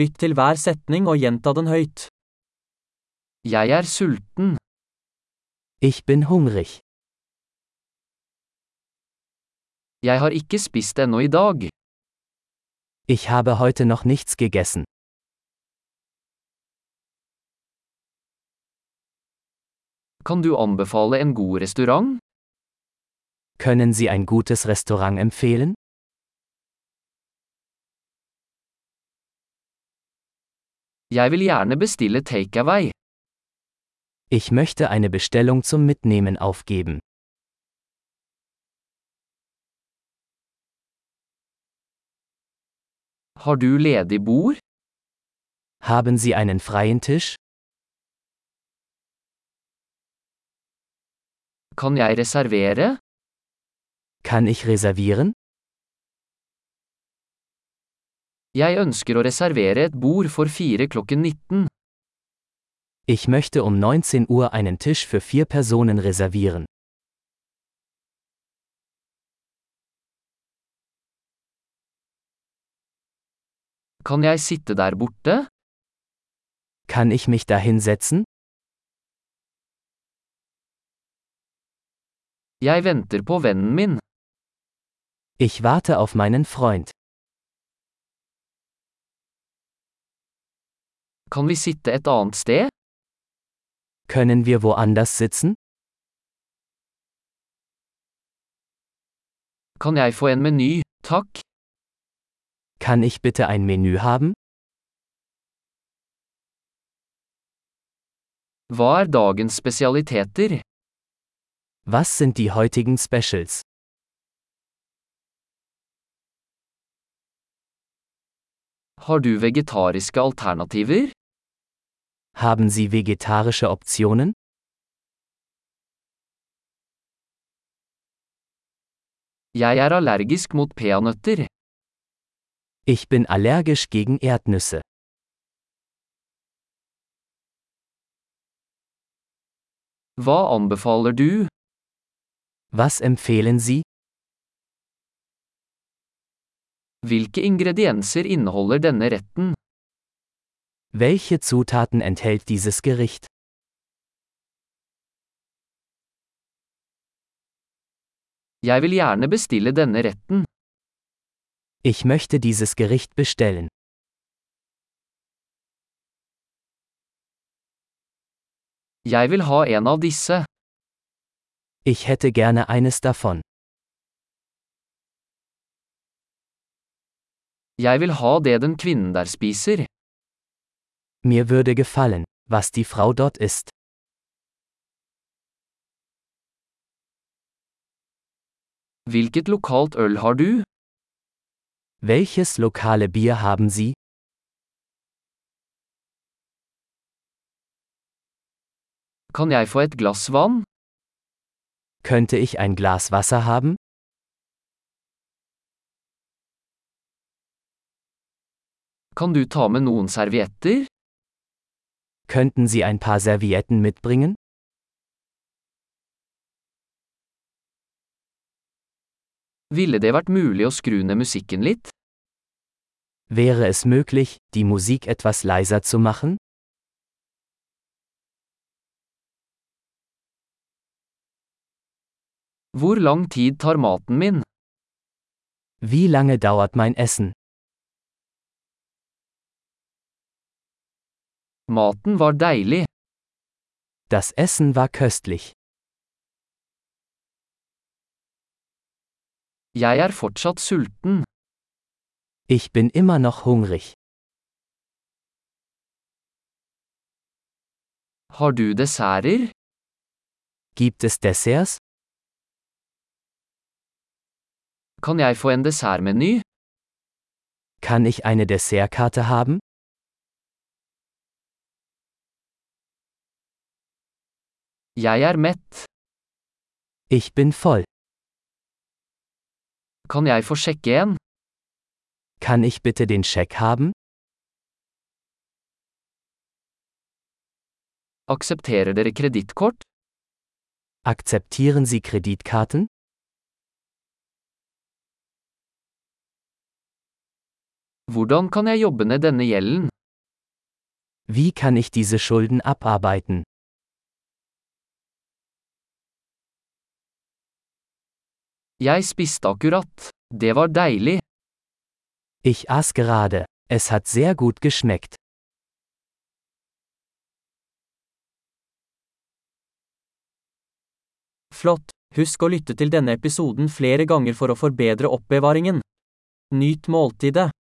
Lytt til hver setning og gjenta den høyt. Jeg er sulten. Ich bin hungrig. Jeg har ikke spist ennå i dag. Ich habe heute noch nichts gegessen. Kan du anbefale en god restaurant? Können Sie ein gutes Restaurant empfehlen? Jeg vil gjerne bestille takeaway. Ich möchte eine Bestellung zum Mitnehmen aufgeben. Har du ledig bord? Haben Sie einen freien Tisch? Kan jeg reservere? Kann ich reservieren? Jeg ønsker å reservere et bord for fire klokken 19. Ich möchte um 19 Uhr einen Tisch für vier Personen reservieren. Kan jeg sitte der borte? Kann ich mich da hinsetzen? Jeg venter på vennen min. Ich warte auf meinen Freund. Kan vi sitte et annet sted? Können wir woanders sitzen? Kan jeg få en meny, takk? Kann ich bitte ein Menü haben? Hva er dagens spesialiteter? Was sind die heutigen Specials? Har du vegetariske alternativer? Haben Sie vegetarische Optionen? Jeg er allergisk mot peanøtter. Ich bin allergisch gegen Erdnüsse. Hva anbefaler du? Was empfehlen Sie? Hvilke ingredienser inneholder denne retten? Welche Zutaten enthält dieses Gericht? Jeg vil gjerne bestille denne retten. Ich möchte dieses Gericht bestellen. Jeg vil ha en av disse. Ich hätte gerne eines davon. Jeg vil ha det den kvinnen der spiser. Mir würde gefallen, was die Frau dort isst. Hvilket lokalt øl har du? Welches lokale Bier haben Sie? Kan jeg få et glass vann? Könnte ich ein Glas Wasser haben? Kan du ta med noen servietter? Könnten Sie ein paar Servietten mitbringen? Ville det vært mulig å skru ned musikken litt? Wäre es möglich, die Musik etwas leiser zu machen? Hvor lang tid tar maten min? Wie lange dauert mein Essen? Maten var deilig. Das Essen war köstlich. Jeg er fortsatt sulten. Ich bin immer noch hungrig. Har du desserter? Gibt es Desserts? Kan jeg få en dessertmeny? Kann ich eine Dessertkarte haben? Jeg er mett. Ich bin voll. Kan jeg få sjekke en? Kann ich bitte den Scheck haben? Aksepterer dere kredittkort? Akzeptieren Sie Kreditkarten? Hvordan kan jeg jobbe ned denne gjelden? Wie kann ich diese Schulden abarbeiten? Jeg spiste akkurat. Det var deilig. Ich aß gerade. Es hat sehr gut geschmeckt. Flott. Husk å lytte til denne episoden flere ganger for å forbedre oppbevaringen. Nyt måltidet.